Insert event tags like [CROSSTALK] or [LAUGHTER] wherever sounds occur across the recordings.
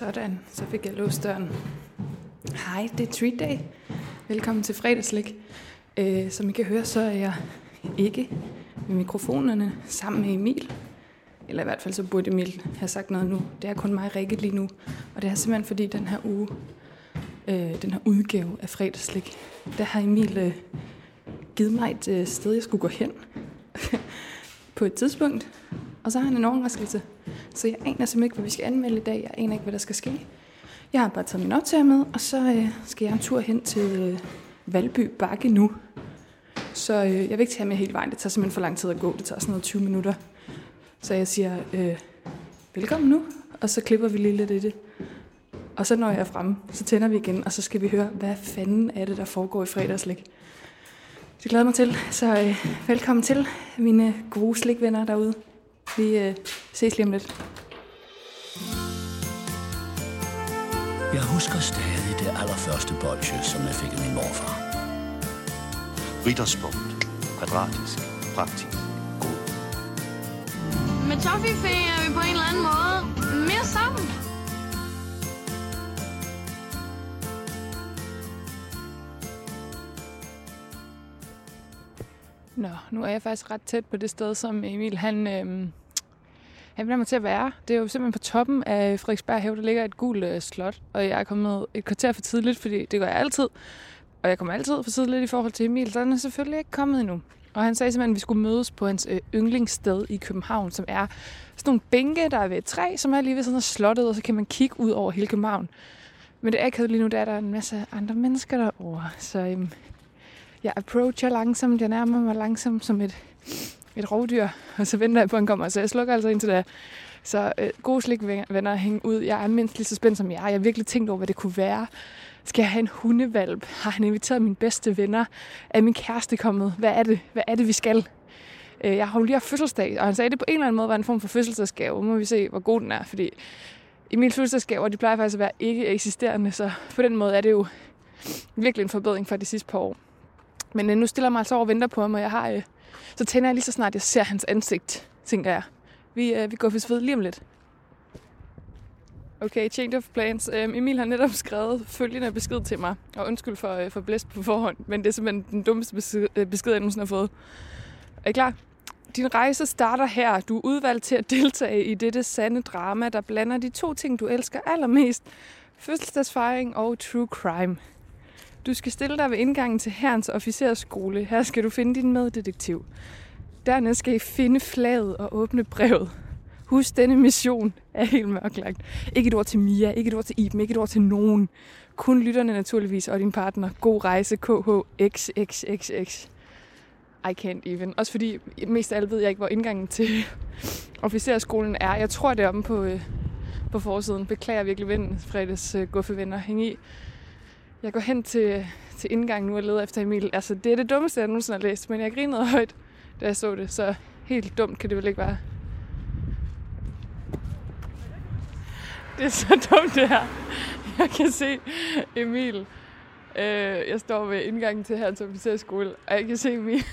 Sådan, så fik jeg låst døren. Hej, det er Treat Day. Velkommen til fredagslæg. Øh, som I kan høre, så er jeg ikke med mikrofonerne sammen med Emil. Eller i hvert fald så burde Emil have sagt noget nu. Det er kun mig og Rikke lige nu. Og det er simpelthen fordi den her uge, øh, den her udgave af fredagslæg, der har Emil øh, givet mig et øh, sted, jeg skulle gå hen [LAUGHS] på et tidspunkt. Og så har han en overraskelse. Så jeg aner simpelthen ikke, hvad vi skal anmelde i dag. Jeg aner ikke, hvad der skal ske. Jeg har bare taget min optager med, og så øh, skal jeg en tur hen til øh, Valby Bakke nu. Så øh, jeg vil ikke tage med hele vejen. Det tager simpelthen for lang tid at gå. Det tager sådan noget 20 minutter. Så jeg siger, øh, velkommen nu, og så klipper vi lige lidt i det. Og så når jeg er fremme, så tænder vi igen, og så skal vi høre, hvad fanden er det, der foregår i fredagslæg. Det glæder mig til, så øh, velkommen til mine gode slikvenner derude. Vi øh, ses lige om lidt. Jeg husker stadig det allerførste bolsje, som jeg fik af min morfar. Ritterspunkt. Kvadratisk. Praktisk. God. Med Toffifee er vi på en eller anden måde mere sammen. Nå, nu er jeg faktisk ret tæt på det sted, som Emil han, øhm, han bliver mig til at være. Det er jo simpelthen på toppen af Frederiksberg Have, der ligger et gult øh, slot, og jeg er kommet et kvarter for tidligt, fordi det gør jeg altid. Og jeg kommer altid for tidligt i forhold til Emil, så han er selvfølgelig ikke kommet endnu. Og han sagde simpelthen, at vi skulle mødes på hans øh, yndlingssted i København, som er sådan nogle bænke, der er ved et træ, som er lige ved sådan af slottet, og så kan man kigge ud over hele København. Men det er ikke lige nu, der er der en masse andre mennesker derovre. Så øhm, jeg approacher langsomt, jeg nærmer mig langsomt som et, et rovdyr, og så venter jeg på, at han kommer. Så jeg slukker altså indtil da. Så øh, gode slikvenner hænge ud. Jeg er mindst lige så spændt som jeg er. Jeg har virkelig tænkt over, hvad det kunne være. Skal jeg have en hundevalp? Har han inviteret mine bedste venner? Er min kæreste kommet? Hvad er det, hvad er det vi skal? Øh, jeg har jo lige haft fødselsdag, og han sagde, at det på en eller anden måde var en form for fødselsdagsgave. Nu må vi se, hvor god den er, fordi i mine fødselsdagsgaver, de plejer faktisk at være ikke eksisterende, så på den måde er det jo virkelig en forbedring fra de sidste par år. Men øh, nu stiller jeg mig altså over og venter på ham, og jeg har, øh, så tænder jeg lige så snart, jeg ser hans ansigt, tænker jeg. Vi, øh, vi går vist ved lige om lidt. Okay, change of plans. Øhm, Emil har netop skrevet følgende besked til mig. Og undskyld for, øh, for blæst på forhånd, men det er simpelthen den dummeste besked, øh, besked jeg nogensinde har fået. Er I klar? Din rejse starter her. Du er udvalgt til at deltage i dette sande drama, der blander de to ting, du elsker allermest. Fødselsdagsfejring og true crime. Du skal stille dig ved indgangen til herrens officerskole. Her skal du finde din meddetektiv. Dernæst skal I finde flaget og åbne brevet. Husk, denne mission er helt mørklagt. Ikke et ord til Mia, ikke et ord til Iben, ikke et ord til nogen. Kun lytterne naturligvis og din partner. God rejse, KHXXXX. I can't even. Også fordi, mest af alt ved jeg ikke, hvor indgangen til [LAUGHS] officerskolen er. Jeg tror, det er omme på, øh, på forsiden. Beklager virkelig vinden, fredags øh, guffevenner. Hæng i. Jeg går hen til, til indgangen nu og leder efter Emil. Altså, det er det dummeste, jeg nogensinde har læst, men jeg grinede højt, da jeg så det. Så helt dumt kan det vel ikke være. Det er så dumt, det her. Jeg kan se Emil. Øh, jeg står ved indgangen til her til officerskole, og jeg kan se Emil.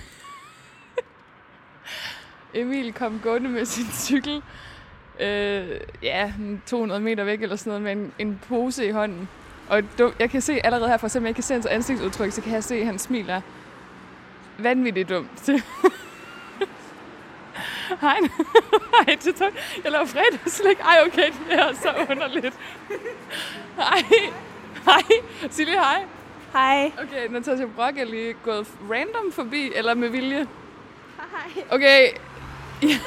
[LAUGHS] Emil kom gående med sin cykel. Øh, ja, 200 meter væk eller sådan noget, med en, en pose i hånden. Og jeg kan se allerede herfra, selvom jeg kan se hans ansigtsudtryk, så kan jeg se, at han smiler vanvittigt dumt. [LAUGHS] Hej. [LAUGHS] Hej, det tager. Jeg laver fredagslæg. Ej, okay, det er så underligt. Hej. Hej. Sig lige hej. Hej. Okay, Natasha Brock er lige gået random forbi, eller med vilje. Hej. Okay. Ja. [LAUGHS]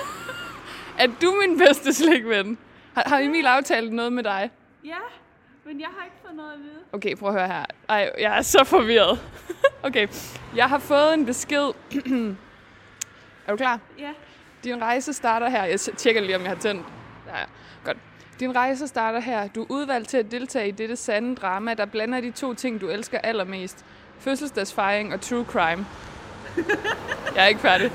Er du min bedste slikven? Har, har Emil aftalt noget med dig? Ja, men jeg har ikke fået noget at vide. Okay, prøv at høre her. Ej, jeg er så forvirret. [LAUGHS] okay, jeg har fået en besked. [CLEARS THROAT] er du klar? Ja. Din rejse starter her. Jeg tjekker lige, om jeg har tændt. Ja. Godt. Din rejse starter her. Du er udvalgt til at deltage i dette sande drama, der blander de to ting, du elsker allermest. Fødselsdagsfejring og true crime. [LAUGHS] Jeg er ikke færdig.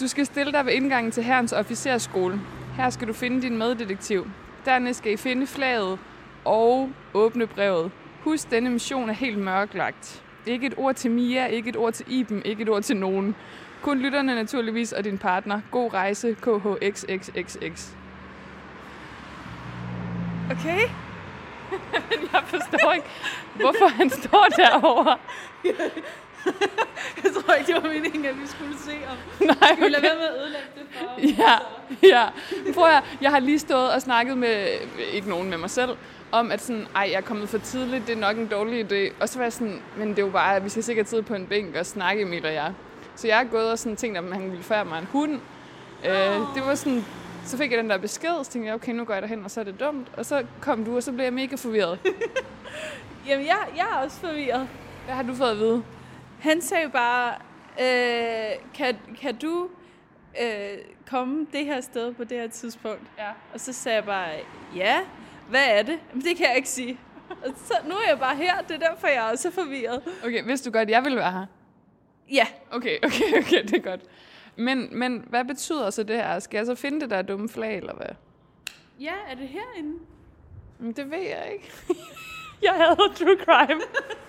Du skal stille dig ved indgangen til herrens officerskole. Her skal du finde din meddetektiv. Dernæst skal I finde flaget og åbne brevet. Husk, denne mission er helt mørklagt. Ikke et ord til Mia, ikke et ord til Iben, ikke et ord til nogen. Kun lytterne naturligvis og din partner. God rejse, KHXXXX. Okay. [LAUGHS] Jeg forstår ikke, hvorfor han står derovre. [LAUGHS] Jeg tror ikke, det var meningen, at vi skulle se om. [LAUGHS] Nej, Skal vi lade være med at ødelægge det for ham? Ja, ja. Prøv at, jeg har lige stået og snakket med, ikke nogen med mig selv, om at sådan, ej, jeg er kommet for tidligt, det er nok en dårlig idé. Og så var jeg sådan, men det er jo bare, at vi skal sikkert sidde på en bænk og snakke, Emil og jeg. Så jeg er gået og sådan tænkt, om han ville føre mig en hund. Øh, det var sådan, så fik jeg den der besked, så tænkte jeg, okay, nu går jeg derhen, og så er det dumt. Og så kom du, og så blev jeg mega forvirret. [LAUGHS] Jamen, jeg, jeg er også forvirret. Hvad har du fået at vide? Han sagde bare, øh, kan, kan du øh, komme det her sted på det her tidspunkt? Ja. Og så sagde jeg bare, ja, hvad er det? Men det kan jeg ikke sige. Og så, nu er jeg bare her, det er derfor, jeg er er forvirret. Okay, vidste du godt, jeg ville være her? Ja, Okay, [LAUGHS] okay, okay, det er godt. Men, men hvad betyder så det her? Skal jeg så finde det der dumme flag, eller hvad? ja, er det herinde? Men det ved jeg ikke. [LAUGHS] jeg havde true crime.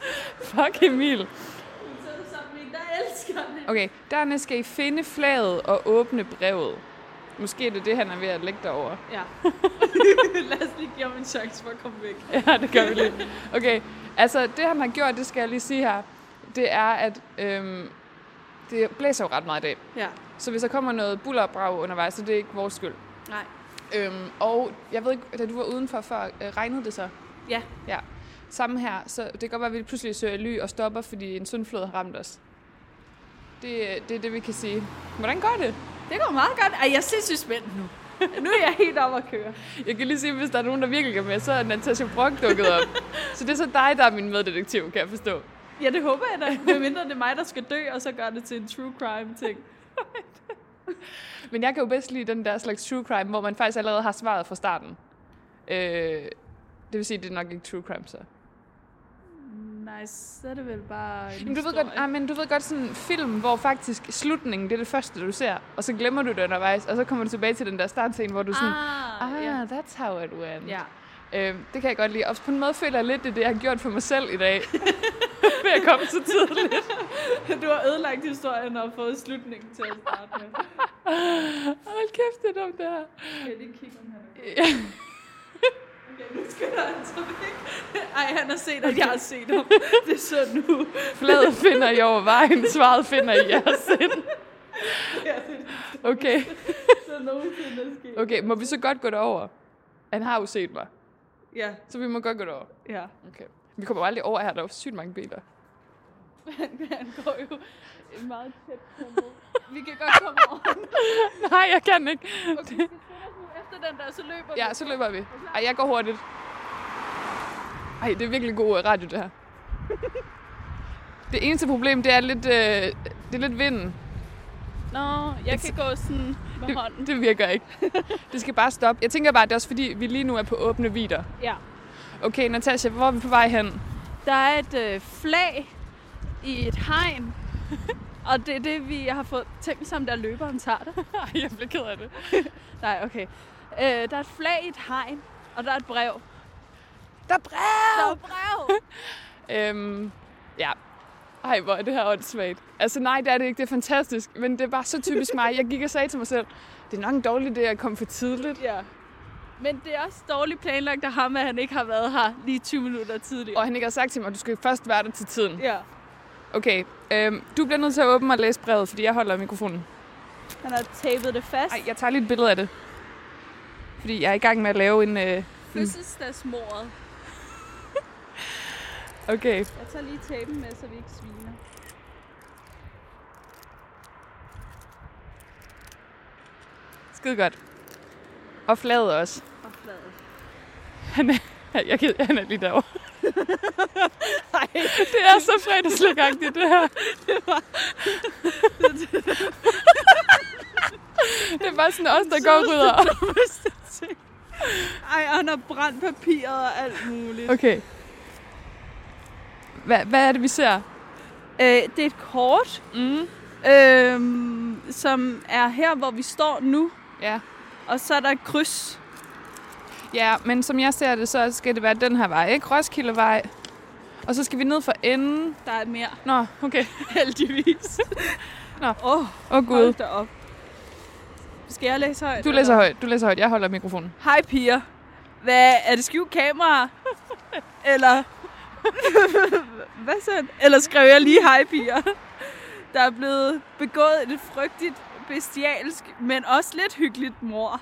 [LAUGHS] Fuck Emil. Så er det sådan en, der elsker det. Okay, dernæst skal I finde flaget og åbne brevet. Måske er det det, han er ved at lægge derover. Ja. [LAUGHS] Lad os lige give ham en chance for at komme væk. Ja, det gør vi lige. Okay, altså det han har gjort, det skal jeg lige sige her, det er, at øhm, det blæser jo ret meget i dag. Ja, Så hvis der kommer noget buller og brag undervejs, så det er ikke vores skyld. nej. Øhm, og jeg ved ikke, da du var udenfor før, øh, regnede det så? Ja, Ja. Samme her, så det kan godt være, at vi pludselig søger ly og stopper, fordi en sundflod har ramt os. Det, det er det, vi kan sige. Hvordan går det? det går meget godt. Ej, jeg synes, spændt nu. Nu er jeg helt op at køre. Jeg kan lige sige, at hvis der er nogen, der virkelig er med, så er Natasha Brock dukket op. [LAUGHS] så det er så dig, der er min meddetektiv, kan jeg forstå. Ja, det håber jeg da. Medmindre det er mig, der skal dø, og så gør det til en true crime ting. [LAUGHS] Men jeg kan jo bedst lide den der slags true crime, hvor man faktisk allerede har svaret fra starten. Øh, det vil sige, at det er nok ikke true crime, så. Nej, så er det vel bare en Men du ved godt, ah, men du ved godt sådan en film, hvor faktisk slutningen, det er det første, du ser, og så glemmer du det undervejs, og så kommer du tilbage til den der startscene, hvor du er sådan, Ah, ah, ja. that's how it went. ja. Øhm, det kan jeg godt lide. Og på en måde føler jeg lidt, det er det, jeg har gjort for mig selv i dag. [LAUGHS] Ved at komme så tidligt. [LAUGHS] Du har ødelagt historien og fået slutningen til at starte med. [LAUGHS] Hold kæft, det er dumt, det her. Jeg lige kigge, om er Ja. Okay, nu skal der altså væk. Ej, han har set, at jeg har set ham. Det er så nu. Fladet finder I over vejen, svaret finder I jeres sind. Okay. så nogensinde er sket. okay, må vi så godt gå derover? Han har jo set mig, Ja, så vi må godt gå derover. ja. Okay. Vi kommer aldrig over her, der er sygt mange biler. Han, han går jo meget tæt på. Vi kan godt komme over. [LAUGHS] Nej, jeg kan ikke. Okay, efter den der, så løber Ja, vi. så løber vi. Ej, jeg går hurtigt. Ej, det er virkelig god øh, radio, det her. Det eneste problem, det er lidt, øh, det er lidt vinden. Nå, jeg kan gå sådan med hånden. Det, det virker ikke. Det skal bare stoppe. Jeg tænker bare, at det er også fordi, vi lige nu er på åbne vider. Ja. Okay, Natasha, hvor er vi på vej hen? Der er et øh, flag i et hegn. Og det er det, vi har fået tænkt som der løberen tager det. [LAUGHS] Ej, jeg bliver ked af det. Nej, okay. Øh, der er et flag i et hegn, og der er et brev. Der er Der brev! er et brev! Øhm, ja. Ej, hvor er det her åndssvagt. Altså nej, det er det ikke. Det er fantastisk. Men det er bare så typisk mig. Jeg gik og sagde til mig selv, det er nok en dårlig idé at komme for tidligt. ja. Men det er også dårligt planlagt af ham, at han ikke har været her lige 20 minutter tidligere. Og han ikke har sagt til mig, at du skal først være der til tiden. Ja, Okay, øhm, du bliver nødt til at åbne og læse brevet, fordi jeg holder mikrofonen. han har tapet det fast. Ej, jeg tager lige et billede af det. Fordi jeg er i gang med at lave en... Øh, Fødselsdagsmordet. [LAUGHS] okay, Jeg tager lige tapen med, så vi ikke sviner. skide godt. Og flaget også. Og fladet. [LAUGHS] Han er, jeg, kan, han er lige derovre. [LAUGHS] det er så fredagslægagtigt, det her. det er bare sådan os, der går og rydder op. Ej, og han har brændt papiret og alt muligt. Okay. Hvad, hvad er det, vi ser? Øh, det er et kort, Mm. øhm, som er her, hvor vi står nu. Ja. Og så er der et kryds. ja, men som jeg ser det, så skal det være den her vej, ikke? Roskildevej. Og så skal vi ned for enden. Der er mere, Nå, okay. [LAUGHS] heldigvis. Nå. Åh, oh, oh, Gud. hold da op. Skal jeg læse højt? Du læser eller? højt, du læser højt. Jeg holder mikrofonen. Hej piger. Hvad, er det skjult kamera? Eller, [LAUGHS] hvad så? Eller skrev jeg lige hej piger? Der er blevet begået et frygtigt, bestialsk, men også lidt hyggeligt mor.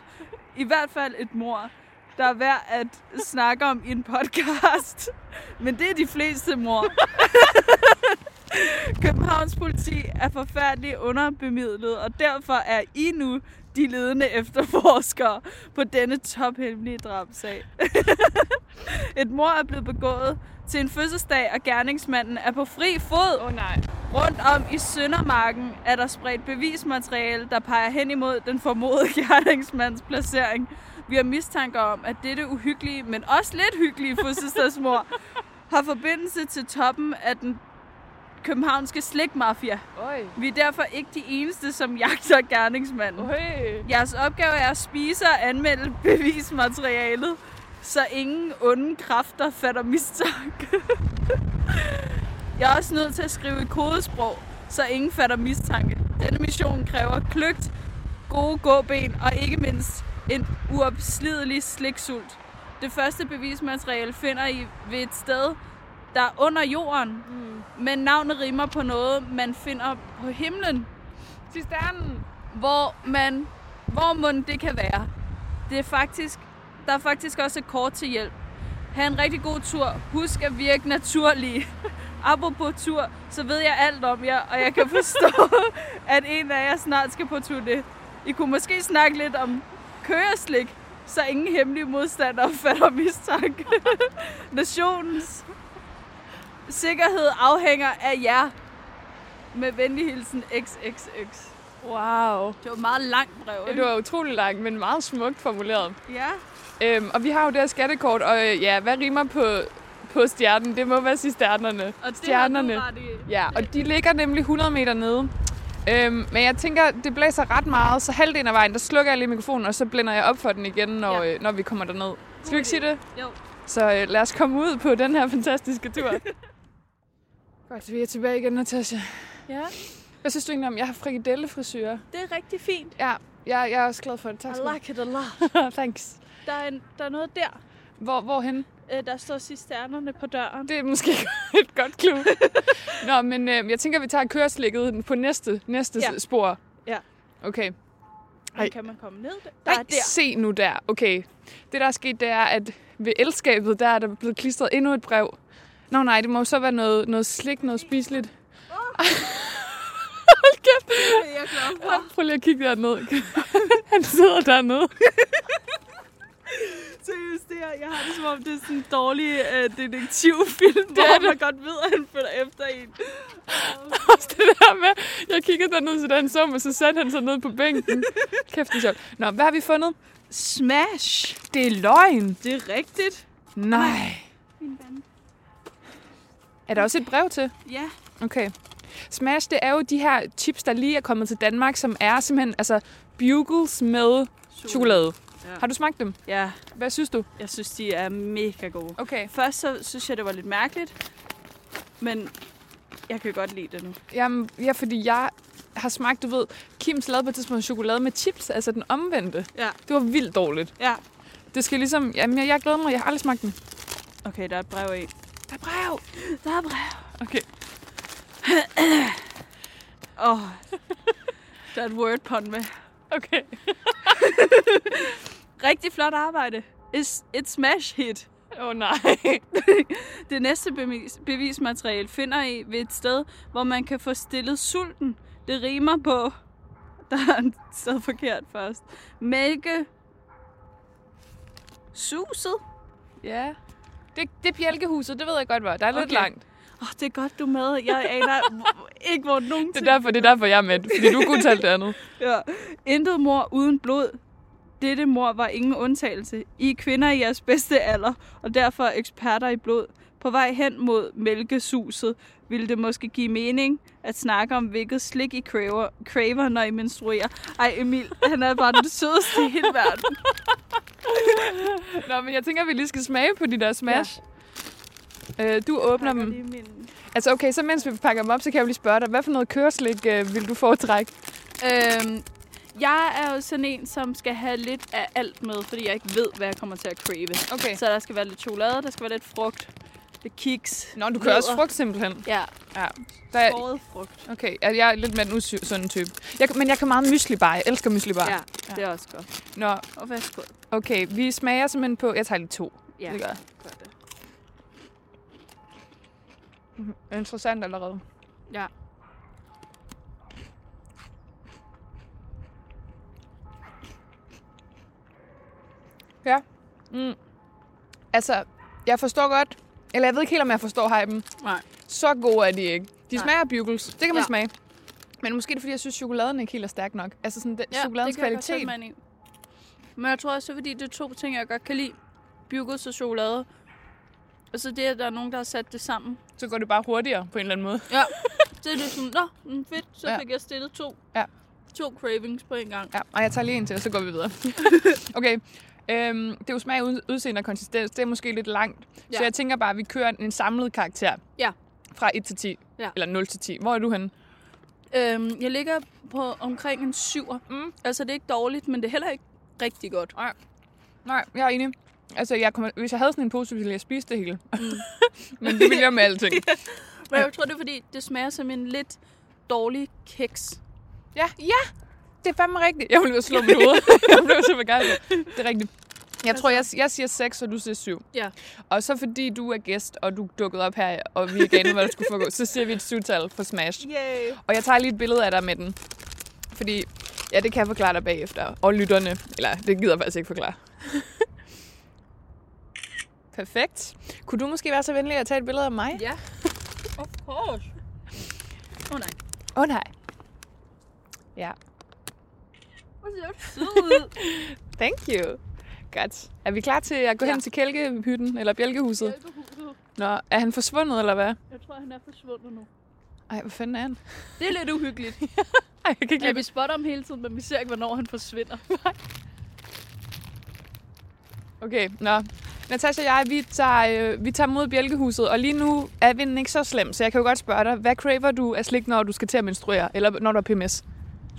I hvert fald et mor, der er værd at snakke om i en podcast. Men det er de fleste mor. [LAUGHS] Københavns politi er forfærdeligt underbemidlet, og derfor er I nu de ledende efterforskere på denne tophemmelige drabsag. [LAUGHS] Et mor er blevet begået til en fødselsdag, og gerningsmanden er på fri fod. Oh, nej. Rundt om i Søndermarken er der spredt bevismateriale, der peger hen imod den formodede [LAUGHS] gerningsmands placering. Vi har mistanker om, at dette uhyggelige, men også lidt hyggelige fødselsdagsmor [LAUGHS] har forbindelse til toppen af den københavnske slikmafia. Oj. Vi er derfor ikke de eneste, som jagter gerningsmanden. Oj. Jeres opgave er at spise og anmelde bevismaterialet, så ingen onde kræfter fatter mistanke. Jeg er også nødt til at skrive i kodesprog, så ingen fatter mistanke. Denne mission kræver kløgt, gode gåben og ikke mindst en uopslidelig sliksult. Det første bevismateriale finder I ved et sted, der er under jorden, mm. men navnet rimer på noget, man finder på himlen Cisternen. hvor man, hvor må det kan være. Det er faktisk, der er faktisk også et kort til hjælp. Ha' en rigtig god tur. Husk at virke naturlige. [LAUGHS] Apropos tur, så ved jeg alt om jer, og jeg kan [LAUGHS] forstå, at en af jer snart skal på turné. I kunne måske snakke lidt om køreslik, så ingen hemmelige modstandere [LAUGHS] fatter mistanke. Nationens sikkerhed afhænger af jer. Med venlig hilsen XXX. Wow. Det var et meget langt brev, ikke? det var utrolig langt, men meget smukt formuleret. Ja. Øhm, og vi har jo det her skattekort, og øh, ja, hvad rimer på, på stjernen? Det må være stjernerne. Og det Stjernerne. har du ret i. Ja, og de ligger nemlig 100 meter nede. Øhm, men jeg tænker, det blæser ret meget, så halvdelen af vejen, der slukker jeg lige mikrofonen, og så blænder jeg op for den igen, når, Ja. øh, når vi kommer derned. Skal vi ikke sige det? Jo. Så øh, lad os komme ud på den her fantastiske tur. [LAUGHS] Godt, vi er tilbage igen, Natasha. Ja, Hvad synes du egentlig om, jeg har frikadellefrisyrer? det er rigtig fint. Ja, jeg, jeg er også glad for det. Tak I like it a lot. [LAUGHS] Thanks. Der er, en, der er noget der. Hvor, hvorhen? Øh, Der står cisternerne på døren. Det er måske [LAUGHS] et godt clue. [LAUGHS] Nå, men øh, jeg tænker, vi tager køreslikket på næste, næste Ja. spor. Ja. Okay. Ej. kan man komme ned der? Nej, er der. se nu der. Okay. Det, der er sket, det er, at ved elskabet, der er der blevet klistret endnu et brev. Nå nej, det må så være noget, noget slik, noget spiseligt. [LAUGHS] Hold kæft. Det er jeg glad for. Prøv lige at kigge derned. [LAUGHS] Han sidder dernede. [LAUGHS] Seriøst, det her, jeg har det som om, det er sådan en dårlig øh, detektivfilm, er hvor det. man godt ved, at han følger efter en. Også det der med, jeg kiggede derned, så da han så mig, så satte han sig ned på bænken. Kæft, det er sjovt. Nå, hvad har vi fundet? Smash! Det er løgn. Det er rigtigt. Nej. Min ven. Er der også et brev til? Ja. Okay. Smash, det er jo de her chips, der lige er kommet til Danmark, som er simpelthen altså bugles med chokolade. Ja. Har du smagt dem? Ja, Hvad synes du? jeg synes, de er mega gode. Okay. Først så synes jeg, det var lidt mærkeligt, men jeg kan godt lide det nu. Jamen, ja, fordi jeg har smagt, du ved, Kims lavede på et tidspunkt chokolade med chips, altså den omvendte. Ja. Det var vildt dårligt. Ja. Det skal ligesom, jamen jeg, jeg glæder mig, jeg har aldrig smagt den. Okay, der er et brev i. Der er brev. Der er brev. Okay. [CLEARS THROAT] Åh, oh, der er et wordpond med. Okay. [LAUGHS] Rigtig flot arbejde. It's, et smash hit. Åh oh, nej. [LAUGHS] Det næste bevis, bevismateriale finder I ved et sted, hvor man kan få stillet sulten. Det rimer på... [LAUGHS] Der er sted forkert først. Mælke... Suset? ja. Det, det er bjælkehuset, det ved jeg godt, hvor. Der er lidt Okay. langt. Åh, oh, det er godt, du er med. Jeg aner [LAUGHS] ikke, hvor nogen Det er derfor, det er derfor, jeg er med. Fordi du kunne tale det andet. [LAUGHS] Ja. Intet mor uden blod. Dette mor var ingen undtagelse. I er kvinder i jeres bedste alder, og derfor er eksperter i blod. På vej hen mod mælkesuset ville det måske give mening at snakke om, hvilket slik I craver, craver når I menstruerer. Ej, Emil, han er bare den sødeste i hele verden. Nå, men jeg tænker, at vi lige skal smage på de der smash. Ja. Øh, du åbner dem. min- Altså okay, så mens vi pakker dem op, så kan jeg lige spørge dig, hvad for noget køreslik øh, vil du foretrække? Øhm, jeg er jo sådan en, som skal have lidt af alt med, fordi jeg ikke ved, hvad jeg kommer til at crave. Okay. Så der skal være lidt chokolade, der skal være lidt frugt, lidt kiks. Nå, du kører også frugt simpelthen. Ja, Ja. Der er, skåret frugt. okay, jeg jeg er lidt mere den usunde type. Jeg, men jeg kan meget mysli bar. Jeg elsker mysli bar. Ja, det er også godt. Nå, Og værsgo. okay. Vi smager simpelthen på... Jeg tager lige to. Ja, Det gør gør det. Interessant allerede. Ja. Ja. Mm. Altså, jeg forstår godt... Eller jeg ved ikke helt, om jeg forstår hypen. Nej. Så gode er de ikke. De Nej. smager af bugles. Det kan man Ja. smage. Men måske er det, fordi jeg synes, chokoladen ikke helt er stærk nok. Altså sådan den, ja, chokoladens det kan jeg godt i. Men jeg tror også, fordi det er to ting, jeg godt kan lide. Bugles og chokolade. Og så det, at der er nogen, der har sat det sammen. Så går det bare hurtigere på en eller anden måde. Ja. så er det sådan, nå, mm, fedt. Så Ja. fik jeg stillet to. Ja. To cravings på en gang. Ja, og jeg tager lige en til, og så går vi videre. [LAUGHS] okay. Øhm, det er jo smag, ud- udseende og konsistens. Det er måske lidt langt. Ja. Så Ja. jeg tænker bare, at vi kører en samlet karakter. Ja. Fra 1 til 10. Ja. Eller 0 til 10. Hvor er du henne? Øhm, jeg ligger på omkring en syver. Mm. Altså, det er ikke dårligt, men det er heller ikke rigtig godt. Nej, jeg er enig. Altså, jeg kommer, hvis jeg havde sådan en pose, ville jeg spise det hele. Mm. [LAUGHS] Men det ville jeg med alting. [LAUGHS] Men jeg tror, det er, fordi det smager som en lidt dårlig kiks. Ja, ja. Det er fandme rigtigt. Jeg ville slå mit hoved. [LAUGHS] jeg blev så begejstret. Det er rigtigt. Jeg tror, jeg, jeg siger 6, og du siger 7. Ja. Og så fordi du er gæst, og du dukkede op her, og vi ikke anede, hvad der skulle foregå, så siger vi et syvtal for Smash. Yay. Og jeg tager lige et billede af dig med den. Fordi, ja, det kan jeg forklare dig bagefter. Og lytterne. Eller, det gider jeg faktisk ikke forklare. [LAUGHS] Perfekt. Kunne du måske være så venlig at tage et billede af mig? Ja. Of course. Åh oh, nej. Åh oh, nej. Ja. Hvor ser du sød ud. [LAUGHS] Thank you. Godt. Er vi klar til at gå ja. Hen til kælkehytten, eller bjælkehuset? Hjælpehuset. Nå, er han forsvundet, eller hvad? Jeg tror, han er forsvundet nu. Ej, hvad fanden er han? Det er lidt uhyggeligt. [LAUGHS] Ej, jeg kan ikke Ja, vi spotter ham hele tiden, men vi ser ikke, hvornår han forsvinder. [LAUGHS] Okay, nå. Natasha og jeg, vi tager, øh, vi tager mod bjælkehuset, og lige nu er vinden ikke så slem, så jeg kan jo godt spørge dig, hvad craver du af slik, når du skal til at menstruere, eller når du har PMS?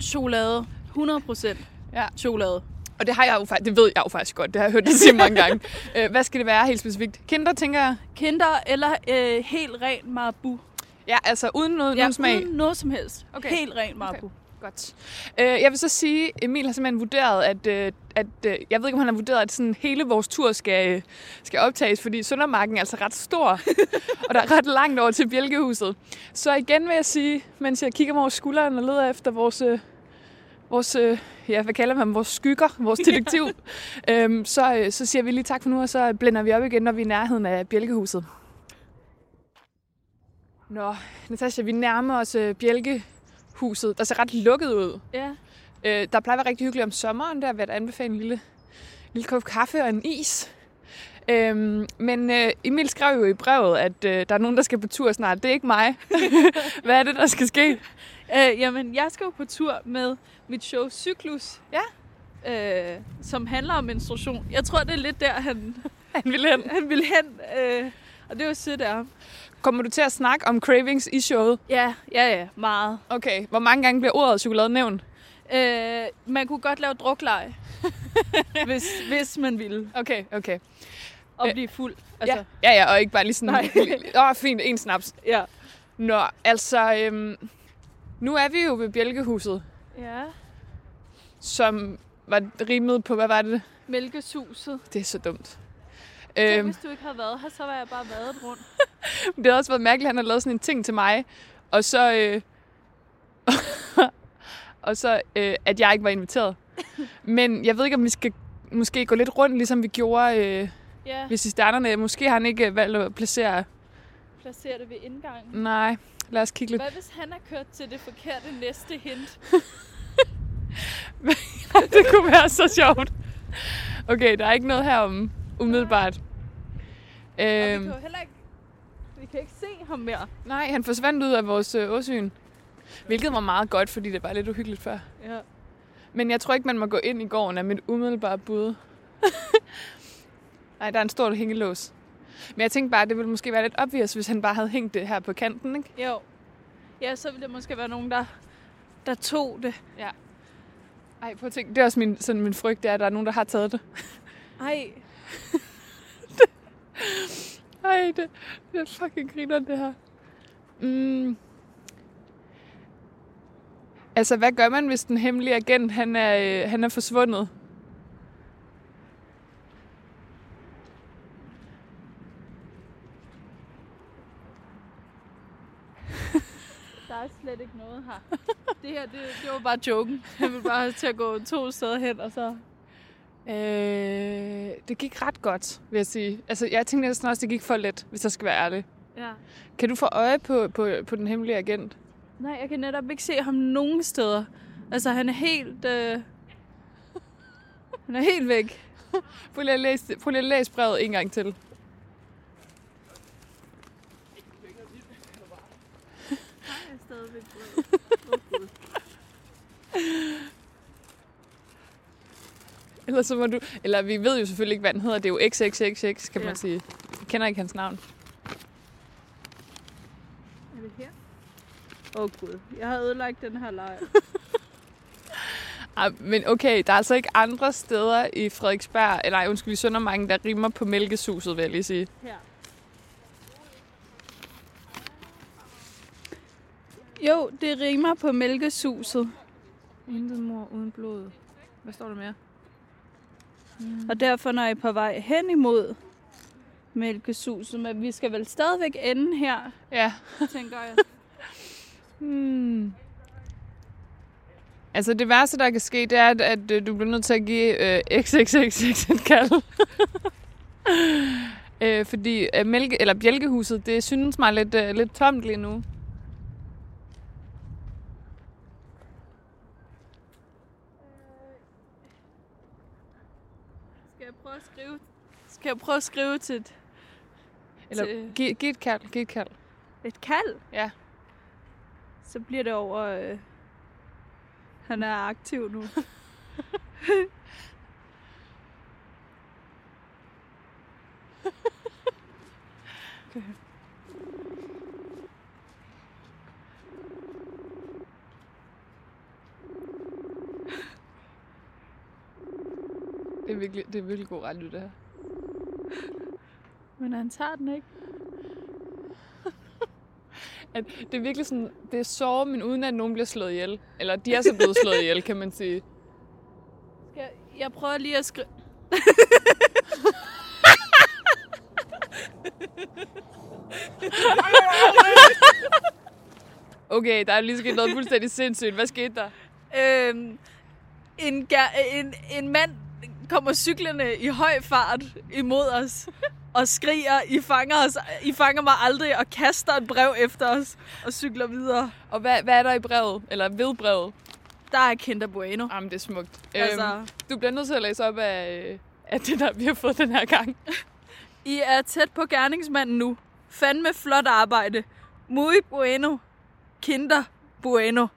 Chokolade. 100 procent Ja. chokolade. Og det har jeg jo faktisk, det ved jeg jo faktisk godt, det har jeg hørt dig sige mange gange. [LAUGHS] Øh, hvad skal det være helt specifikt? Kinder, tænker jeg? Kinder eller øh, helt ren marabu. Ja, altså uden noget, Ja, nogen smag. uden noget som helst. Okay. Helt ren marabu. Godt. Øh, jeg vil så sige, Emil har simpelthen vurderet, at, øh, at øh, jeg ved ikke, om han har vurderet, at sådan hele vores tur skal, øh, skal optages, fordi Søndermarken er altså ret stor, [LAUGHS] og der er ret langt over til Bjælkehuset. Så igen vil jeg sige, mens jeg kigger mig over skulderen og leder efter vores, øh, vores øh, ja, hvad kalder man, vores skygger, vores [LAUGHS] detektiv, øhm, så, øh, så siger vi lige tak for nu, og så blænder vi op igen, når vi er i nærheden af Bjælkehuset. Nå, Natasha, vi nærmer os øh, Bjælkehuset, der ser ret lukket ud. Ja. Øh, der plejer at være rigtig hyggeligt om sommeren. Der vil jeg anbefale en lille, lille kop kaffe og en is. Øhm, men øh, Emil skrev jo i brevet, at øh, der er nogen, der skal på tur snart. Det er ikke mig. [LAUGHS] Hvad er det, der skal ske? Øh, jamen, jeg skal jo på tur med mit show Cyklus. Ja. Øh, som handler om menstruation. Jeg tror, det er lidt der, han, [LAUGHS] Han vil hen. han vil hen. Øh, og det var sødt af ham. Kommer du til at snakke om cravings i showet? Ja, ja, ja. Meget. Okay. Hvor mange gange bliver ordet chokolade nævnt? Øh, man kunne godt lave drukleje. [LAUGHS] hvis, hvis man ville. Okay, okay. Og Øh, blive fuld. Altså. Ja, ja, ja, og ikke bare lige sådan... [LAUGHS] Åh, oh, fint, en snaps. ja. Nå, altså... Øhm, nu er vi jo ved Bjælkehuset, Ja. som var rimet på, hvad var det? Mælkesuset. Det er så dumt. Tænk, Øhm, hvis du ikke havde været her, så var jeg bare vadet rundt. [LAUGHS] Det har også været mærkeligt, at han har lavet sådan en ting til mig, og så, øh, [LAUGHS] og så øh, at jeg ikke var inviteret. Men jeg ved ikke, om vi skal måske gå lidt rundt, ligesom vi gjorde øh, Ja, ved cisternerne. Måske har han ikke valgt at placere... placer det ved indgangen. Nej, lad os kigge lidt. Hvad hvis han har kørt til det forkerte næste hint? [LAUGHS] det kunne være så sjovt. Okay, der er ikke noget her om umiddelbart. Og vi kan Øhm, jo heller ikke... Vi kan ikke se ham mere. nej, han forsvandt ud af vores øh, åsyn. Hvilket var meget godt, fordi det var lidt uhyggeligt før. Ja. Men jeg tror ikke, man må gå ind i gården af mit umiddelbare bud. [LAUGHS] Nej, der er en stor hængelås. Men jeg tænkte bare, at det ville måske være lidt obvious, hvis han bare havde hængt det her på kanten, ikke? Jo. Ja, så ville det måske være nogen, der, der tog det. Ej, prøv at tænke, det er også min, sådan min frygt, det er, at der er nogen, der har taget det. [LAUGHS] Ej, [LAUGHS] Ej, det, det er fucking griner, det her. Mm. Altså, hvad gør man, hvis den hemmelige agent, han er, øh, han er forsvundet? der er slet ikke noget her. Det her, det, det var bare joken. Jeg vil bare til at gå to steder hen, og så... Øh, det gik ret godt, vil jeg sige. Altså, jeg tænkte næsten også, det gik for let, hvis jeg skal være ærlig. Ja. Kan du få øje på, på, på den hemmelige agent? Nej, jeg kan netop ikke se ham nogen steder. Altså, han er helt... Øh... Han er helt væk. [LAUGHS] Prøv lige at læse, prøv lige at læse brevet en gang til. Han er stadigvæk [LAUGHS] Eller så må du... Eller vi ved jo selvfølgelig ikke, hvad han hedder. Det er jo XXXX, kan Ja. man sige. Jeg kender ikke hans navn. Er det her? Åh oh, gud, jeg har ødelagt den her lejr. [LAUGHS] Ah, men okay, der er altså ikke andre steder i Frederiksberg, eller ej, undskyld, i Søndermarken, der rimer på mælkesuset, vil jeg lige sige. Her. Jo, det rimer på mælkesuset. Intet mor uden blod. Hvad står der mere? Og derfor, når jeg er på vej hen imod mælkesuset, men vi skal vel stadigvæk ende her, Ja. tænker jeg. [LAUGHS] Hmm. Altså det værste, der kan ske, det er, at, at øh, du bliver nødt til at give øh, XXXX et kald. [LAUGHS] øh, fordi øh, mælke, eller bjælkehuset, det synes mig lidt, øh, lidt tomt lige nu. Skal jeg prøve at skrive, skal jeg prøve at skrive til et, Eller Til- giv, giv et kald, giv et kald. et kald? Ja. Så bliver det over... Øh, han er aktiv nu. Det er virkelig, det er virkelig god ret det her. Men han tager den ikke. [LAUGHS] At det er virkelig sådan, det er så, men uden at nogen bliver slået ihjel. Eller de er så blevet slået ihjel, kan man sige. Jeg, jeg prøver lige at skrive... [LAUGHS] Okay, der er lige sket noget fuldstændig sindssygt. Hvad skete der? Øhm, en, en, en mand kommer cyklerne i høj fart imod os og skriger, I fanger, os, I fanger mig aldrig, og kaster et brev efter os og cykler videre. Og hvad, hvad er der i brevet? Eller ved brevet? Der er Kinder Bueno. Jamen, det er smukt. Altså- Øhm, du bliver nødt til at læse op af, øh, af det, der vi har fået den her gang. [LAUGHS] I er tæt på gerningsmanden nu. Fandme flot arbejde. Muy bueno. Kinder Bueno.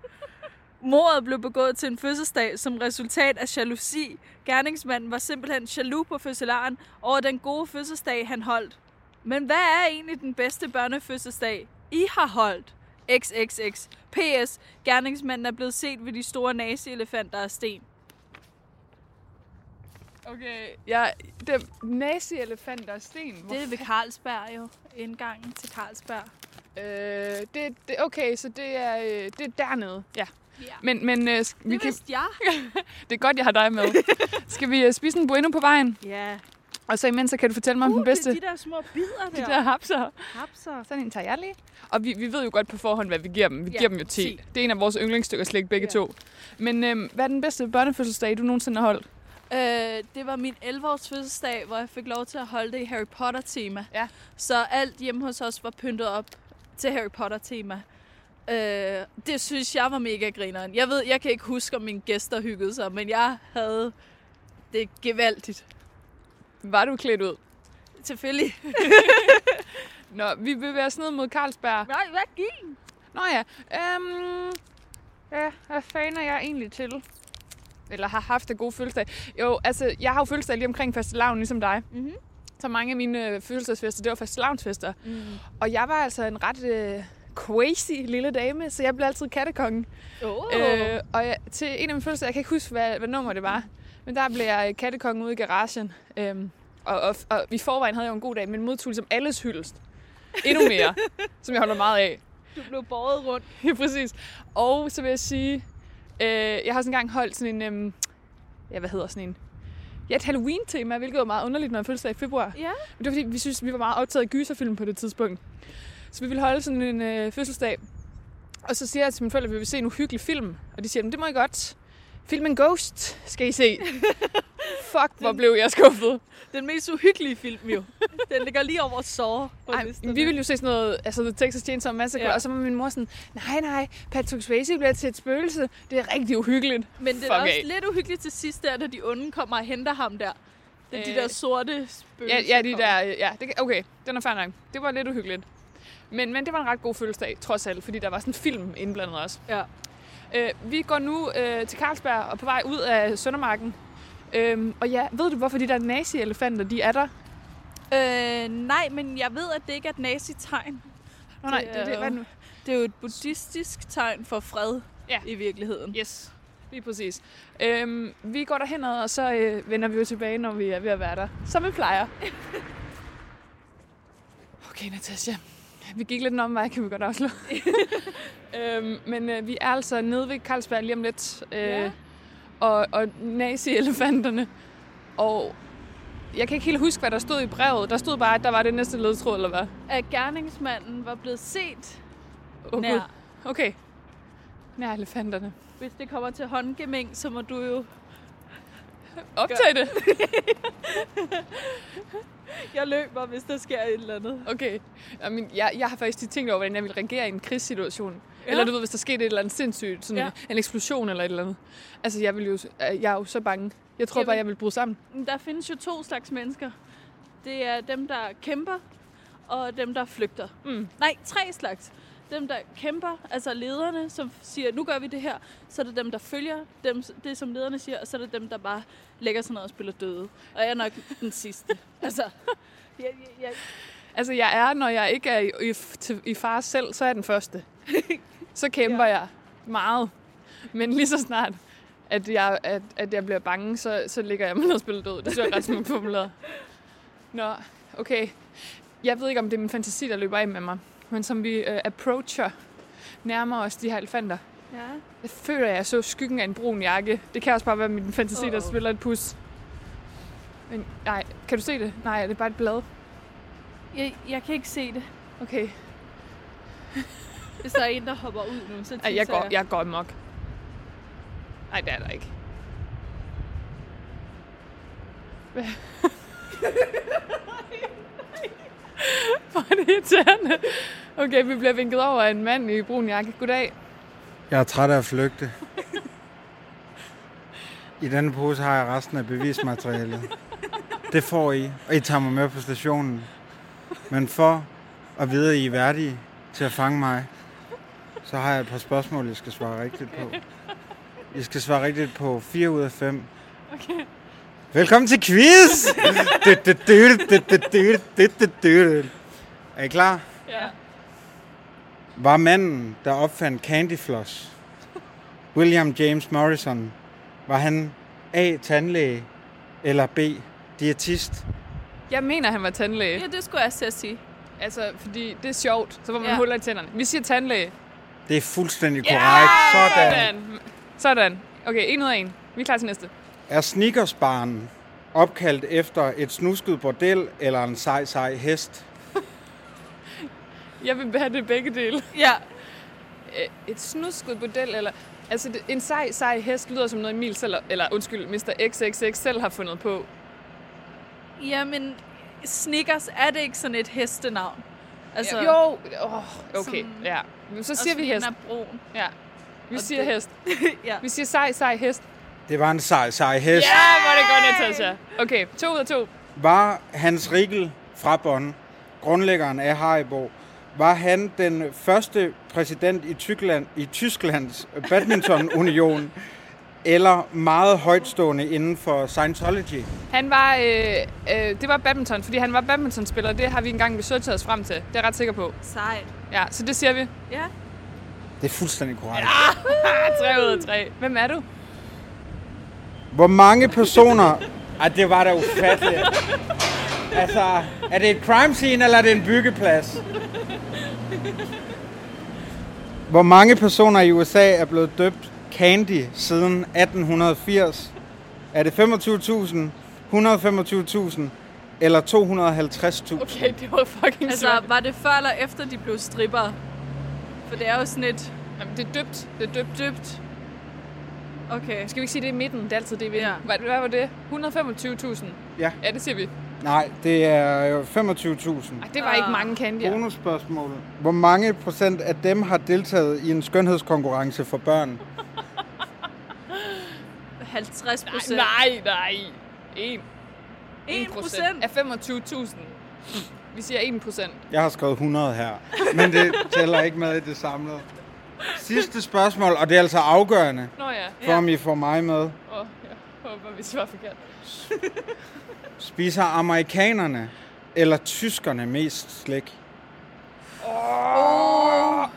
Mordet blev begået til en fødselsdag som resultat af jalousi. Gerningsmanden var simpelthen jaloux på fødselaren over den gode fødselsdag, han holdt. Men hvad er egentlig den bedste børnefødselsdag, I har holdt? XXX. PS. Gerningsmanden er blevet set ved de store nazi-elefanter af sten. Okay, ja, det er nazi-elefanter og sten. Hvor Det er ved Carlsberg jo. Indgangen til Carlsberg. Øh, det, det, okay, så det er, øh, det er dernede. Ja. Ja. Men, men øh, vi Det kan, jeg. [LAUGHS] det er godt, jeg har dig med. [LAUGHS] Skal vi øh, spise en bueno på vejen? Ja. Og så imens så kan du fortælle mig om Uh, den bedste. det er de der små bidder de der. der hapser. hapser. Sådan en tager jeg lige. Og vi, vi ved jo godt på forhånd, hvad vi giver dem. Vi Ja, giver dem jo 10. 10. Det er en af vores yndlingsstykker slik, begge Ja. to. Men øh, hvad er den bedste børnefødselsdag, du nogensinde har holdt? Øh, det var min 11-års fødselsdag, hvor jeg fik lov til at holde det i Harry Potter-tema. Ja. Så alt hjemme hos os var pyntet op til Harry Potter-tema. Øh, det synes jeg var mega grineren. Jeg ved, jeg kan ikke huske, om mine gæster hyggede sig, men jeg havde det gevaldigt. Var du klædt ud? Selvfølgelig. [LAUGHS] Nå, vi bevæger os ned mod Carlsberg. Nej, hvad gik? Nå ja, øhm, ja, hvad fanden er jeg egentlig til? Eller har haft en god fødselsdag. Jo, altså, jeg har jo fødselsdag lige omkring fastelavn, ligesom dig. Mhm. Så mange af mine øh, fødselsdagsfester, det var fastelavnsfester. Mm. Og jeg var altså en ret øh, crazy lille dame, så jeg blev altid kattekongen. Oh. Øh, og jeg, til en af mine fødselsdage, jeg kan ikke huske, hvad, hvad nummer det var, men der blev jeg kattekongen ude i garagen. Øhm, og, og, og, i forvejen havde jeg jo en god dag, men modtog ligesom alles hyldest. Endnu mere, [LAUGHS] som jeg holder meget af. Du blev båret rundt. [LAUGHS] Ja, præcis. Og så vil jeg sige, øh, jeg har sådan engang holdt sådan en, øhm, ja, hvad hedder sådan en, ja, et Halloween-tema, hvilket var meget underligt, når jeg fødselsdag i februar. Ja. Men det var fordi, vi synes, vi var meget optaget af gyserfilm på det tidspunkt. Så vi ville holde sådan en øh, fødselsdag. Og så siger jeg til mine forældre, at vi vil se en uhyggelig film. Og de siger, "Men det må I godt. Filmen Ghost skal I se. [LAUGHS] Fuck, hvor blev jeg skuffet. Den mest uhyggelige film jo. [LAUGHS] Den ligger lige over på Ej, listerne. vi ville jo se sådan noget, altså The Texas Chainsaw Massacre, Ja. og så var min mor sådan, nej, nej, Patrick Swayze bliver til et spøgelse. Det er rigtig uhyggeligt. Men det er også af. lidt uhyggeligt til sidst, der, når de onde kommer og henter ham der. Er de Øh, der sorte spøgelser. Ja, ja, de der, ja, det, okay, den er fair nok. Det var lidt uhyggeligt. Men, men det var en ret god fødselsdag, trods alt, fordi der var sådan en film indblandet også. Ja. Øh, vi går nu øh, til Carlsberg og på vej ud af Søndermarken. Øhm, og ja, ved du, hvorfor de der nazi-elefanter, de er der? Øh, nej, men jeg ved, at det ikke er et nazi-tegn. Nå, nej, Det det, det, er er det? Det er jo et buddhistisk tegn for fred Ja. i virkeligheden. Yes, lige præcis. Øhm, vi går derhen og så øh, vender vi jo tilbage, når vi er ved at være der. Som vi plejer. [LAUGHS] Okay, Natasja. Vi gik lidt en omvej, kan vi godt afslå. [LAUGHS] øhm, men øh, vi er altså nede ved Carlsberg lige om lidt. Øh, Ja. Og, og nazi-elefanterne. Og jeg kan ikke helt huske, hvad der stod i brevet. Der stod bare, at der var det næste ledtråd, eller hvad? At gerningsmanden var blevet set Oh, nær. Okay. Nær elefanterne. Hvis det kommer til håndgemæng, så må du jo... [LAUGHS] Optag det. [LAUGHS] Jeg løber, hvis der sker et eller andet. Okay. Jamen, jeg, jeg har faktisk tænkt over, hvordan jeg ville reagere i en krigssituation. Ja. Eller du ved, hvis der skete et eller andet sindssygt, sådan Ja. en eksplosion eller et eller andet. Altså, jeg, vil jo, jeg er jo så bange. Jeg tror Jamen. bare, jeg vil bryde sammen. Men Der findes jo to slags mennesker. Det er dem, der kæmper, og dem, der flygter. Mm. Nej, tre slags. Dem, der kæmper, altså lederne, som siger, nu gør vi det her. Så er det dem, der følger dem, det, som lederne siger, og så er det dem, der bare lægger sig ned og spiller døde. Og jeg er nok den sidste. [LAUGHS] altså, jeg, jeg, jeg, Altså, jeg er, når jeg ikke er i, i, til, i far selv, så er jeg den første. [LAUGHS] Så kæmper Ja. jeg meget. Men lige så snart, at jeg, at, at jeg bliver bange, så, så ligger jeg mig ned og spiller død. Det synes jeg er ret smukt formuleret. Nå, okay. Jeg ved ikke, om det er min fantasi, der løber af med mig. Men som vi øh, approacher, nærmer os de her elefanter. ja. Jeg føler, at jeg så skyggen af en brun jakke. Det kan også bare være min fantasi, der Uh-oh. spiller et pus. Men nej, kan du se det? Nej, det er bare et blad. Jeg, jeg kan ikke se det. Okay. [LAUGHS] Hvis der er en, der hopper ud nu, så Ej, jeg går, jeg går amok. Nej, det er der ikke. Hvad? [LAUGHS] [LAUGHS] Er det irriterende. Okay, vi bliver vinket over af en mand i brun jakke. Goddag. Jeg er træt af at flygte. I denne pose har jeg resten af bevismaterialet. Det får I, og I tager mig med på stationen. Men for at vide, at I er værdige til at fange mig, så har jeg et par spørgsmål, I skal svare rigtigt på. I skal svare rigtigt på 4 ud af 5. Okay. Velkommen til quiz! er I klar? Ja. Var manden, der opfandt Candy Floss, William James Morrison, var han A. tandlæge eller B. diætist? Jeg mener, han var tandlæge. Ja, det skulle jeg også sige. Altså, fordi det er sjovt, så får man ja. huller i tænderne. Vi siger tandlæge. Det er fuldstændig korrekt. Yeah! Sådan. Sådan. Okay, en ud af en. Vi er klar til næste. Er sneakersbaren opkaldt efter et snusket bordel eller en sej, sej hest? [LAUGHS] Jeg vil have det begge dele. [LAUGHS] Ja, Et snusket model, eller... Altså, en sej, sej hest lyder som noget Emil selv, eller undskyld, Mr. XXX selv har fundet på. jamen, Snickers, er det ikke sådan et hestenavn? Altså, jo, oh, okay, Som- ja. Så siger vi hest. Den er brun. Ja. Vi Og siger det- hest. [LAUGHS] ja. Vi siger sej, sej hest. Det var en sej, sej hest. Ja, hvor er det godt, Natasha. Okay, to ud af to. Var Hans Riegel fra Bonn, grundlæggeren af Haribo, var han den første præsident i Tyskland, i Tysklands badmintonunion [LAUGHS] eller meget højtstående inden for Scientology? Han var, øh, øh, det var badminton, fordi han var badmintonspiller. Det har vi engang researchet os frem til. Det er jeg ret sikker på. Sejt. Ja, så det siger vi. Ja. Det er fuldstændig korrekt. Ah, [LAUGHS] 3 ud af 3. Hvem er du? Hvor mange personer... Ej, det var da ufatteligt. Altså, er det et crime scene, eller er det en byggeplads? Hvor mange personer i USA er blevet døbt Candy siden 1880? Er det 25.000, 125.000 eller 250.000? Okay, det var fucking Altså, svært. var det før eller efter, de blev stripper? For det er jo sådan et Jamen, det er døbt. Det er døbt. dybt... Okay. Skal vi ikke sige, det er i midten? Det er altid det i midten. Ja. Hvad, hvad var det? 125.000? Ja. Ja, det siger vi. Nej, det er jo 25.000. Ej, det var ikke mange candier. Bonusspørgsmål. Hvor mange procent af dem har deltaget i en skønhedskonkurrence for børn? [LAUGHS] 50 procent. Nej, nej. 1. 1 procent? af 25.000. Vi siger 1 procent. Jeg har skrevet 100 her, men det tæller ikke med i det samlede. Sidste spørgsmål, og det er altså afgørende, Nå ja. for om I får mig med. Åh, oh, jeg håber, vi svarer forkert. [LAUGHS] Spiser amerikanerne eller tyskerne mest slik? Oh.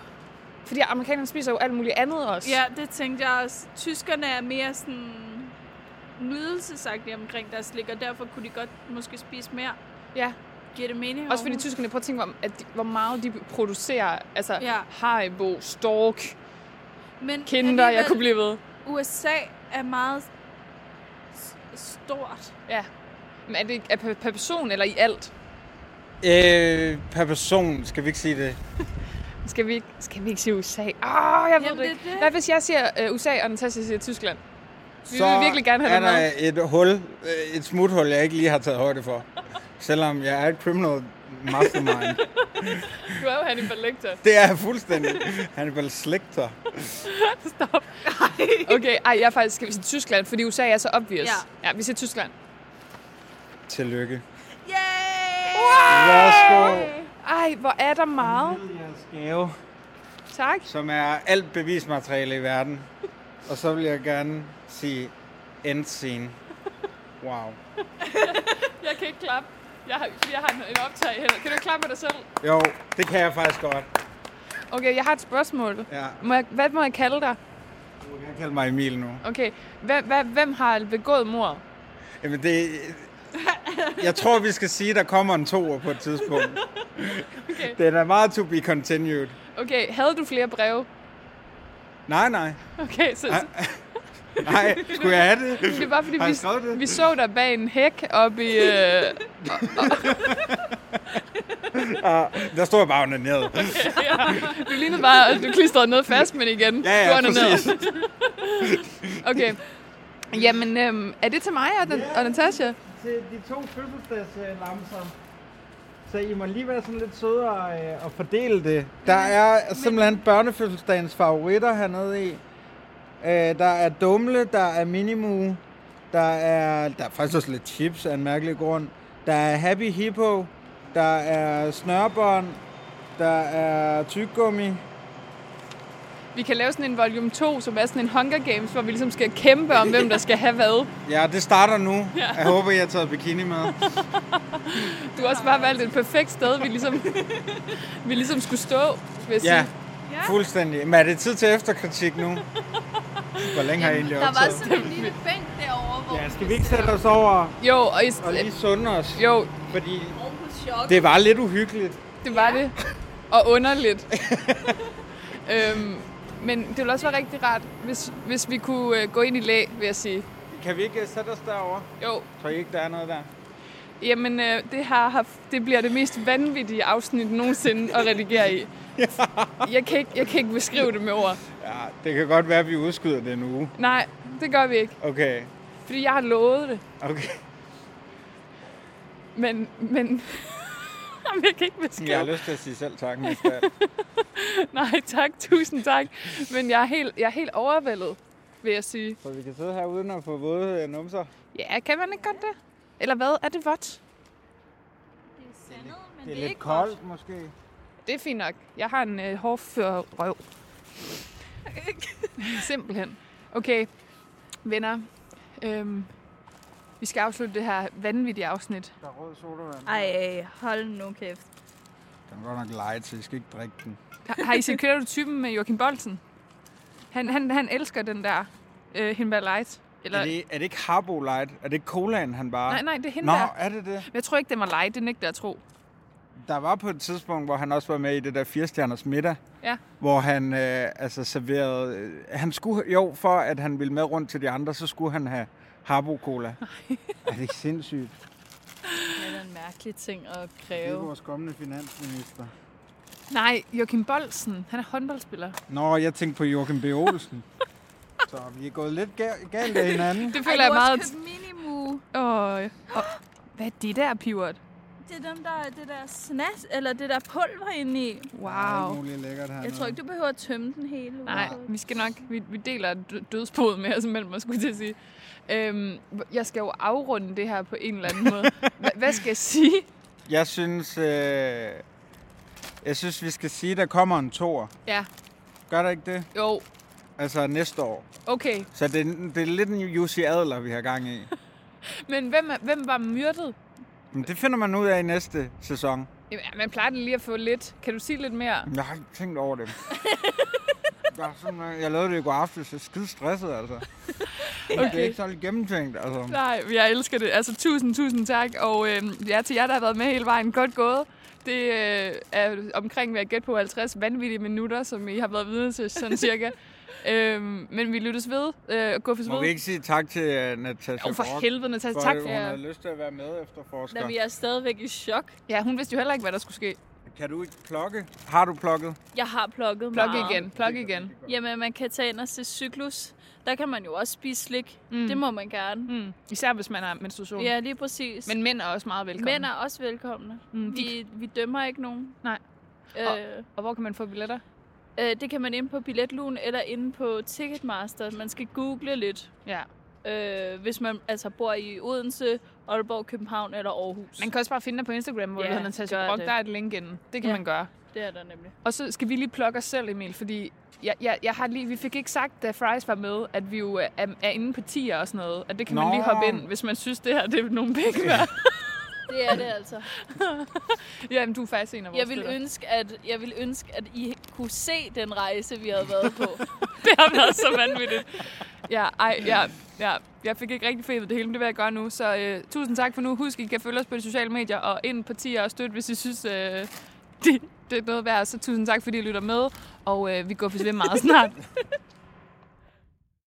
Fordi amerikanerne spiser jo alt muligt andet også. Ja, det tænkte jeg også. Tyskerne er mere sådan nydelsesagtige omkring deres slik, og derfor kunne de godt måske spise mere. ja. Giver det mening? Også fordi tyskerne, prøv at tænke på, at de, hvor meget de producerer. Altså Ja. Haribo, Stork, Men Kinder, jeg kunne blive ved. USA er meget stort. Ja. Men er det er per, per person eller i alt? Øh, per person, skal vi ikke sige det? [LAUGHS] Skal vi ikke, skal vi ikke sige USA? Åh, oh, jeg ved Jamen, det ikke. det. Hvad hvis jeg siger uh, USA, og Natasha siger Tyskland? Vi Så vil virkelig gerne have er det med. der et hul, øh, et smuthul, jeg ikke lige har taget højde for. Selvom jeg er et criminal mastermind. [LAUGHS] Du er jo Hannibal Lecter. Det er jeg fuldstændig. Hannibal Slecter. [LAUGHS] Stop. Okay, ej, jeg er faktisk, skal vi sige Tyskland, fordi USA er så obvious. Ja. ja vi siger Tyskland. Tillykke. Yay! Værsgo. Ej, hvor er der meget. Gave, Tak. som er alt bevismateriale i verden. Og så vil jeg gerne sige end scene. Wow. [LAUGHS] Jeg kan ikke klappe. Jeg har, fordi jeg har en, en optag hænder. Kan du klappe dig selv? Jo, det kan jeg faktisk godt. Okay, jeg har et spørgsmål. Ja, Må jeg, hvad må jeg kalde dig? du kan kalde mig Emil nu. Okay, hvem, hvem, har begået mor? Jamen det... Jeg tror, vi skal sige, at der kommer en toer på et tidspunkt. [LAUGHS] Okay. Den er meget to be continued. Okay, havde du flere breve? Nej, nej. Okay, så, Nej, skulle jeg have det? det var fordi, Har vi, det? vi så dig bag en hæk op i... Øh, [LAUGHS] Ah, der står jeg bare onaneret. [LAUGHS] ja, du lignede bare, at du klistrede noget fast, men igen. Ja, du ja, onanerede. præcis. [LAUGHS] Okay. Jamen, øhm, er det til mig og, og Natasha? Til de to fødselsdagslamser. Så I må lige være sådan lidt sødere øh, og fordele det. Der er simpelthen børnefødselsdagens favoritter hernede i. Øh, der er Dumle, der er Minimu, der er, der er faktisk også lidt chips af en mærkelig grund. Der er Happy Hippo, der er snørbånd, der er tyggegummi. Vi kan lave sådan en volume 2, som er sådan en Hunger Games, hvor vi ligesom skal kæmpe om, hvem der skal have hvad. [LAUGHS] Ja, det starter nu. Ja. Jeg håber, I har taget bikini med. Du har også bare valgt et perfekt sted, vi ligesom, [LAUGHS] vi ligesom skulle stå, vil jeg Ja, sige. Fuldstændig. Men er det tid til efterkritik nu? Hvor længe har I egentlig Der var optaget? sådan en lille bænk derovre, hvor Ja, skal vi ikke sætte os over Jo, og, i, og lige sunde os? jo, Fordi Chok. det var lidt uhyggeligt. det var det. Og underligt. [LAUGHS] øhm, men det ville også være rigtig rart, hvis, hvis vi kunne øh, gå ind i læg, vil jeg sige. Kan vi ikke øh, sætte os derovre? Jo, Tror I ikke, der er noget der? jamen øh, det, har, det bliver det mest vanvittige afsnit nogensinde at redigere i. [LAUGHS] Jeg kan, ikke, jeg kan ikke beskrive det med ord. Ja, det kan godt være, at vi udskyder det en uge. Nej, det gør vi ikke. Okay, Fordi jeg har lovet det. okay. Men, men [LAUGHS] Jamen, jeg kan ikke beskrive Jeg har lyst til at sige selv tak, [LAUGHS] alt. Nej, tak. Tusind tak. Men jeg er helt, jeg er helt overvældet, vil jeg sige. Så vi kan sidde her uden at få våde øh, numser. Ja, kan man ikke godt det? Eller hvad? Er det vådt? Det er sandet, men Det er lidt koldt, måske. Det er fint nok. Jeg har en øh, hårdfør røv. Simpelthen. Okay. Venner, øhm, vi skal afslutte det her vanvittige afsnit. Der er rød sodavand. Ej, hold nu kæft. Den er godt nok lejet, så I skal ikke drikke den. Har, har I set kender du typen med Joachim Bolsen? Han, han, han elsker den der øh, Hindberg Light. Eller, Er det, er det ikke Harbo Light? Er det ikke colaen, han bare... Nej, nej, det er hende Nå, der. er det det? Men jeg tror ikke, den var light. Det nægter jeg at tro. Der var på et tidspunkt, hvor han også var med i det der firestjerners middag. Ja. Hvor han øh, altså serverede... Øh, han skulle, jo, for at han ville med rundt til de andre, så skulle han have Harbo Cola. er det ikke sindssygt? Det er en mærkelig ting at Det er kræve. vores kommende finansminister. Nej, Joachim Bolsen. Han er håndboldspiller. Nå, jeg tænkte på Joachim B. Olsen. [LAUGHS] så vi er gået lidt ga- galt af hinanden. Det føler jeg meget... Åh, og, hvad er det der, Pivot? Det er dem, der er det der snas, eller det der pulver inde i. Wow. Alt muligt lækkert her Jeg tror ikke, du behøver at tømme den hele. Nej, vi skal nok... Vi, vi deler dø- dødsboet med os mellem os, skulle jeg til at sige. Øhm, jeg skal jo afrunde det her på en eller anden måde. [LAUGHS] Hva, hvad skal jeg sige? Jeg synes, øh, jeg synes, vi skal sige, at der kommer en tor. Ja, Gør der ikke det? jo, Altså næste år. okay. Så det, er- det er lidt en Jussi Adler, vi har gang i. [LAUGHS] Men hvem, er- hvem var myrdet? Men det finder man ud af i næste sæson. Jamen, ja, man plejer det lige at få lidt. Kan du sige lidt mere? Jeg har ikke tænkt over det. [LAUGHS] Jeg, sådan, jeg lavede det i går aftes, jeg er skide stresset, altså. Okay. [LAUGHS] Det er ikke så gennemtænkt, altså. Nej, jeg elsker det. Altså, tusind, tusind tak. Og øh, ja, til jer, der har været med hele vejen, godt gået. Det øh, er omkring, hvad jeg gætte på, 50 vanvittige minutter, som I har været vidne til, sådan cirka. [LAUGHS] øhm, men vi lyttes ved. Øh, gå for Må vi ikke sige tak til uh, Natasha Jo, for Brock, helvede, Natasha. for, Tak at for hun jer. havde lyst til at være med efterforsker. Da vi er stadigvæk i chok. Ja, hun vidste jo heller ikke, hvad der skulle ske. Kan du ikke plukke? Har du plukket? Jeg har plukket Plug meget. igen, plug igen. Jamen, man kan tage ind og se cyklus. Der kan man jo også spise slik. Mm. Det må man gerne. Mm. Især hvis man har menstruation. Ja, lige præcis. Men mænd er også meget velkomne. Mænd er også velkomne. Mm, vi, vi dømmer ikke nogen. Nej. Øh, Og hvor kan man få billetter? Øh, det kan man inde på Billetlugen eller inde på Ticketmaster. Man skal google lidt, Ja. øh, hvis man altså bor i Odense, Aalborg, København eller Aarhus. Man kan også bare finde dig på Instagram, hvor Ja, du hedder Natasha Brock. Der er et link inden. Det kan Ja. man gøre. Det er der nemlig. Og så skal vi lige plukke os selv, Emil, fordi jeg, jeg, jeg har lige, vi fik ikke sagt, da Fries var med, at vi jo er, er inde på tier og sådan noget. At det kan man Nå. lige hoppe ind, hvis man synes, det her det er nogle penge værd. [LAUGHS] Det er det altså. [LAUGHS] ja, men du er faktisk en af vores Jeg vil, ønske, at, jeg vil ønske, at I kunne se den rejse, vi havde været på. [LAUGHS] Det har været så vanvittigt. Ja, ej, ja, ja, jeg fik ikke rigtig fedt det hele, men det vil jeg gøre nu. Så øh, tusind tak for nu. Husk, I kan følge os på de sociale medier og ind på tier og støtte, hvis I synes, øh, [LAUGHS] det, det er noget værd. Så tusind tak, fordi I lytter med, og øh, vi går for meget snart.